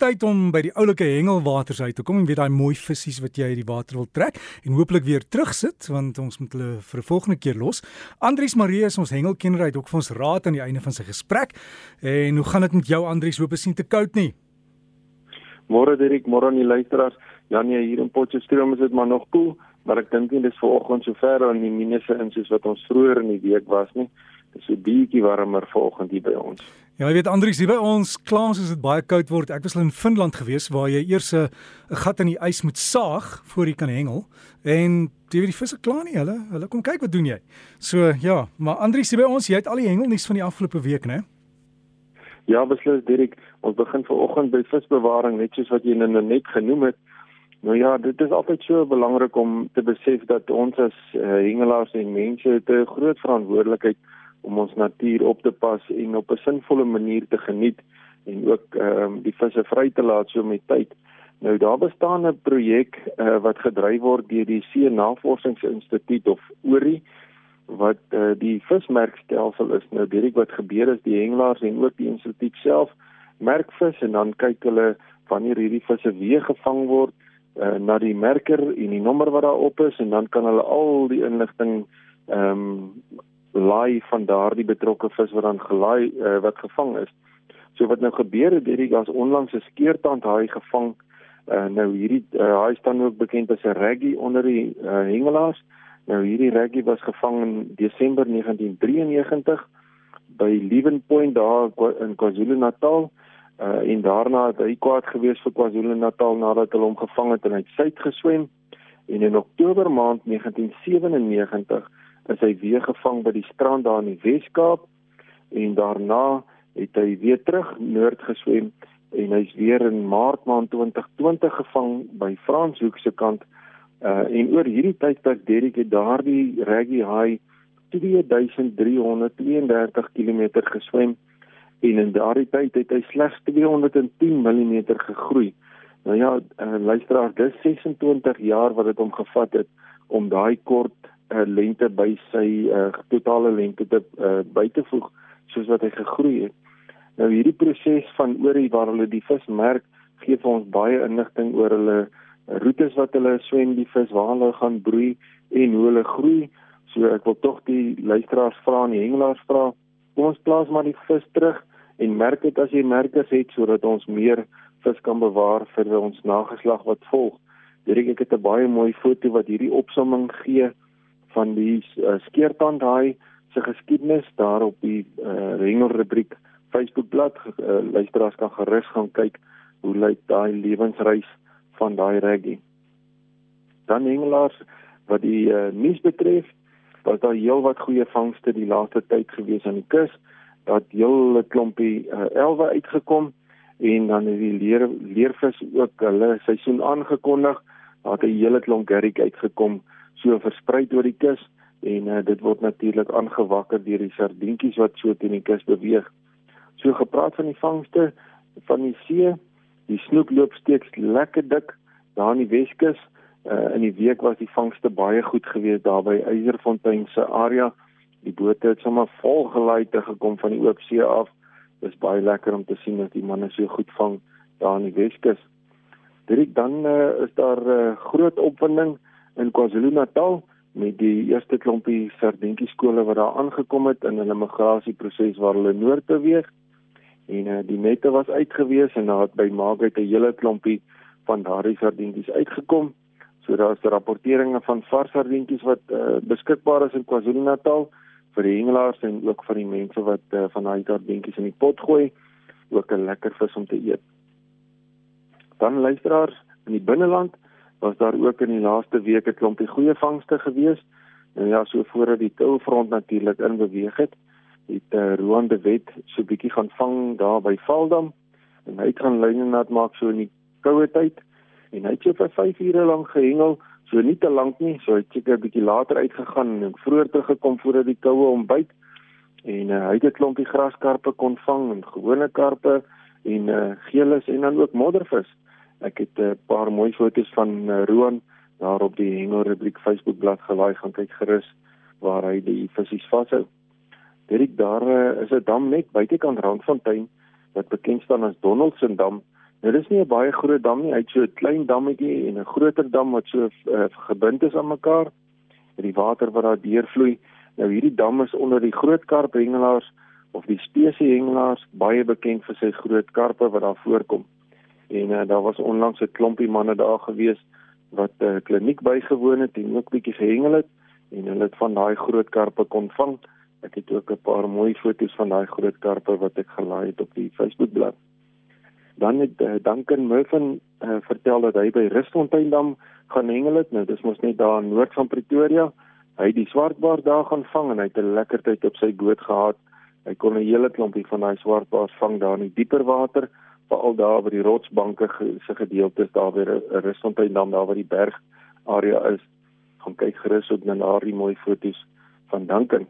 tyd om by die oulike hengelwaters uit te kom en weet daai mooi visse wat jy uit die water wil trek en hooplik weer terugsit want ons moet hulle vir 'n volgende keer los. Andries Marie is ons hengelkenner uit ook vir ons raad aan die einde van sy gesprek. En hoe gaan dit met jou Andries? Hoop is nie te koud nie. Môre Dirk, môre aan die luisteraars. Ja nee, hier in Potchefstroom is dit maar nog koel, maar ek dink nie dis vanoggend so ver aan die minusse in soos wat ons vroeër in die week was nie. Dis so bietjie warmer vanoggend hier by ons. Ja, jy weet Andrius, hier by ons klaans is dit baie koud word. Ek was in Finland gewees waar jy eers 'n gat in die ys moet saag voor jy kan hengel. En jy weet die visse kla nie hulle. Hulle kom kyk wat doen jy. So ja, maar Andrius, hier by ons, jy het al die hengelnuus van die afgelope week, né? Ja, beslis Dirk. Ons begin vanoggend by visbewaring net soos wat jy nou net genoem het. Nou ja, dit is altyd so belangrik om te besef dat ons as uh, hengelaars en mense 'n groot verantwoordelikheid het om ons natuur op te pas en op 'n sinvolle manier te geniet en ook ehm um, die visse vry te laat so met tyd. Nou daar bestaan 'n projek uh, wat gedryf word deur die See Navorsingsinstituut of ORI wat uh, die vismerkstelsel is. Nou direk wat gebeur is die hengelaars en ook die instituut self merk vis en dan kyk hulle wanneer hierdie visse weer gevang word uh, na die merker en die nommer wat daarop is en dan kan hulle al die inligting ehm um, laai van daardie betrokke vis wat dan gelaai uh, wat gevang is. So wat nou gebeur het, hierdie gas onlangs 'n skeertand haai gevang. Uh, nou hierdie uh, haai staan ook bekend as 'n reggie onder die uh, hengelaars. Nou hierdie reggie was gevang in Desember 1993 by Leven Point daar in KwaZulu-Natal. Uh, en daarna het hy kwaad gewees vir KwaZulu-Natal nadat hulle hom gevang het en hy het suid geswem en in Oktober maand 1997 is hy weer gevang by die strand daar in die Weskaap en daarna het hy weer terug noord geswem en hy's weer in Maart maand 2020 gevang by Franshoek se kant uh en oor hierdie tydperk Derrick het daardie reggie haai 2332 km geswem en in daardie tyd het hy slegs 210 mm gegroei. Nou ja, uh, luisteraar, dis 26 jaar wat dit hom gevat het om daai kort uh, lengte by sy uh, totale lengte te uh, by te voeg soos wat hy gegroei het. Nou hierdie proses van oorie waar hulle die vis merk gee vir ons baie inligting oor hulle roetes wat hulle swem die vis waar hulle gaan broei en hoe hulle groei. So ek wil tog die luisteraars vra en die hengelaars vra, kom ons plaas maar die vis terug en merk dit as jy merkers het sodat ons meer vis kan bewaar vir ons nageslag wat volg. Hierdie ek het 'n baie mooi foto wat hierdie opsomming gee van die uh, skeertand daai se geskiedenis daar op die uh, Rengel rubriek Facebookblad uh, luisteraars kan gerus gaan kyk hoe lyk daai lewensreis van daai reggie dan hengelaars wat die uh, nuus betref was daar heelwat goeie vangste die laaste tyd gewees aan die kus. Dat heel 'n klompie uh, elwe uitgekom en dan het die leer leervis ook hulle seisoen aangekondig. Het 'n hele klomp gerrick uitgekom so versprei oor die kus en uh, dit word natuurlik aangewakker deur die sardientjies wat so teen die kus beweeg. So gepraat van die vangste van die see, die snoek loop steeds lekker dik daar in die Weskus. Uh, in die week was die vangste baie goed geweest daar by Eiserfontein se area. Die bote het sommer vol gelaai te gekom van die oop see af. Dis baie lekker om te sien dat die manne so goed vang daar in die Weskus. Dit dan uh, is daar uh, groot opwinding in KwaZulu-Natal met die eerste klompie sardientjie skole wat daar aangekom het in hulle migrasieproses waar hulle noord beweeg. En uh, die nette was uitgewees en daar het by Maagheid 'n hele klompie van daardie sardientjies uitgekom. So daar is rapporteringe van vars sardientjies wat uh, beskikbaar is in KwaZulu-Natal vir die hengelaars en ook vir die mense wat uh, van daai sardientjies in die pot gooi, ook 'n lekker vis om te eet. Dan luisteraars in die binneland was daar ook in die laaste week 'n klompie goeie vangste gewees. En ja, so voordat die Tilfront natuurlik in beweeg het, het uh, Roan de Wet so bietjie gaan vang daar by Valdam en hy het gaan lyne nat maak so in die koue tyd en hy het so vir 5 ure lank gehengel, so nie te lank nie, so hy het seker 'n bietjie later uitgegaan en vroeër teruggekom voordat die koue hom byt. En uh, hy het 'n klompie graskarpe kon vang en gewone karpe en uh, geelis en dan ook moddervis. Ek het 'n paar mooi foto's van uh, Roan daar op die Hengel rubriek Facebook bladsy gelaai gaan kyk gerus waar hy die visse vashou. Dit daar uh, is 'n dam net buitekant Randfontein wat bekend staan as Donaldson dam Nou dis nie 'n baie groot dam nie, hy het so 'n klein dammetjie en 'n groter dam wat so uh, gebind is aan mekaar. En die water wat daar deurvloei. Nou hierdie dam is onder die groot karphengelaars of die spesie hengelaars baie bekend vir sy groot karpe wat daar voorkom. En uh, daar was onlangs 'n klompie manne daar gewees wat 'n uh, kliniek bygewoon het en ook bietjie gehengel het en hulle het van daai groot karpe kon vang. Ek het ook 'n paar mooi foto's van daai groot karpe wat ek gelaai het op die Facebookblad. Dan het uh, Duncan Murphy uh, vertel dat hy by Rustfonteindam gaan hengel het. Nou dis mos net daar in noord van Pretoria. Hy het die swartbaars daar gaan vang en hy het 'n lekker tyd op sy boot gehad. Hy kon 'n hele klompie van daai swartbaars vang daar in die dieper water, veral daar by die rotsbanke se gedeeltes daar by Rustfonteindam daar waar die berg area is. Gaan kyk gerus op na daardie mooi foto's van Duncan.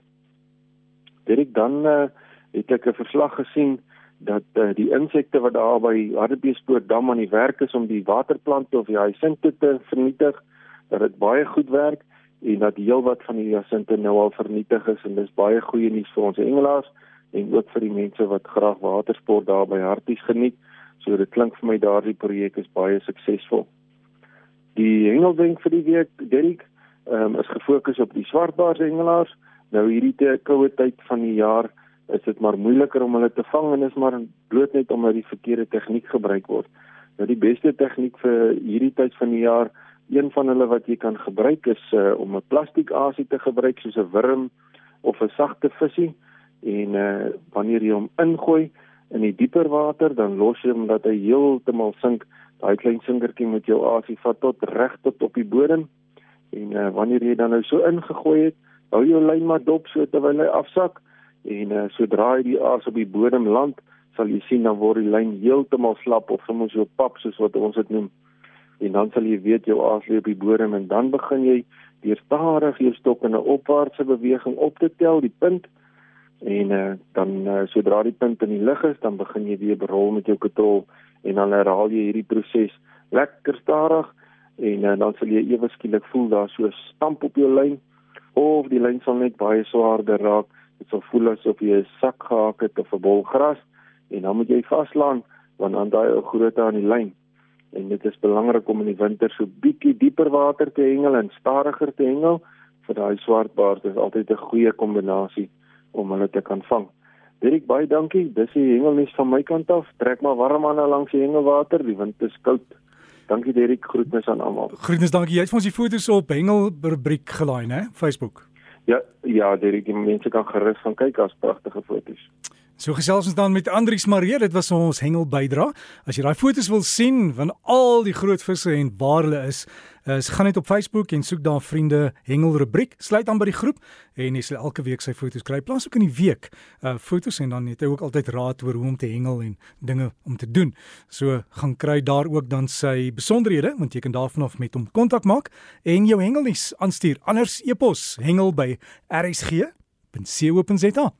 Dit dan uh, het ek 'n verslag gesien dat uh, die insekte wat daar by Hartbeespoort dam aan die werk is om die waterplante of die hyacinte te vernietig, dat dit baie goed werk en dat heelwat van die hyacinte nou al vernietig is en dis baie goeie nuus vir ons hengelaars en ook vir die mense wat graag watersport daar by Harties geniet. So dit klink vir my daardie projek is baie suksesvol. Die hengelwenk vir die week, Derek, um, is gefokus op die swartbaars hengelaars. Nou hierdie te koue tyd van die jaar is dit maar moeiliker om hulle te vang en is maar bloot net omdat die verkeerde tegniek gebruik word. Nou die beste tegniek vir hierdie tyd van die jaar, een van hulle wat jy kan gebruik is uh, om 'n plastiek asie te gebruik soos 'n wurm of 'n sagte visie en uh, wanneer jy hom ingooi in die dieper water, dan los jy hom dat hy heeltemal sink. Daai klein sinkertjie met jou asie vat tot reg tot op die bodem. En uh, wanneer jy dan nou so ingegooi het, hou jou lyn maar dop so terwyl hy afsak en uh, sodra hy die aas op die bodem land, sal jy sien dan word die lyn heeltemal slap of soms so pap soos wat ons dit noem. En dan sal jy weet jou aas lê op die bodem en dan begin jy deur stadig jou stok in 'n opwaartse beweging op te tel die punt en uh, dan uh, sodra die punt in die lug is, dan begin jy weer rol met jou katrol en dan herhaal jy hierdie proses lekker stadig en uh, dan sal jy ewe skielik voel daar so stamp op jou lyn of die lyn sal net baie swaarder raak. Dit sal voel asof jy 'n sak gehak het of 'n bol gras en dan moet jy vaslaan want dan daai ou grootte aan die lyn. En dit is belangrik om in die winter so bietjie dieper water te hengel en stadiger te hengel vir daai swartbaars dis altyd 'n goeie kombinasie om hulle te kan vang. Dirk baie dankie. Dis die hengelnuus van my kant af. Trek maar warm aan langs die hengelwater. Die wind is koud. Dankie Dirk. Groetnis aan almal. Groetnis, dankie. Jy het vir ons die foto's op hengel rubriek gelaai, né? Facebook. Ja, ja, Derek, die mense kan gerus gaan kyk, daar's pragtige foto's. So gesels ons dan met Andrius Marie, dit was ons hengel bydra. As jy daai foto's wil sien van al die groot visse en waar hulle is, is gaan net op Facebook en soek daar vriende hengel rubriek, sluit aan by die groep en jy sal elke week sy foto's kry. Plaas ook in die week uh foto's en dan het hy ook altyd raad oor hoe om te hengel en dinge om te doen. So gaan kry daar ook dan sy besonderhede want jy kan daarvan af met hom kontak maak en jou hengelnuus aanstuur. Anders e-pos hengel by rsg.co.za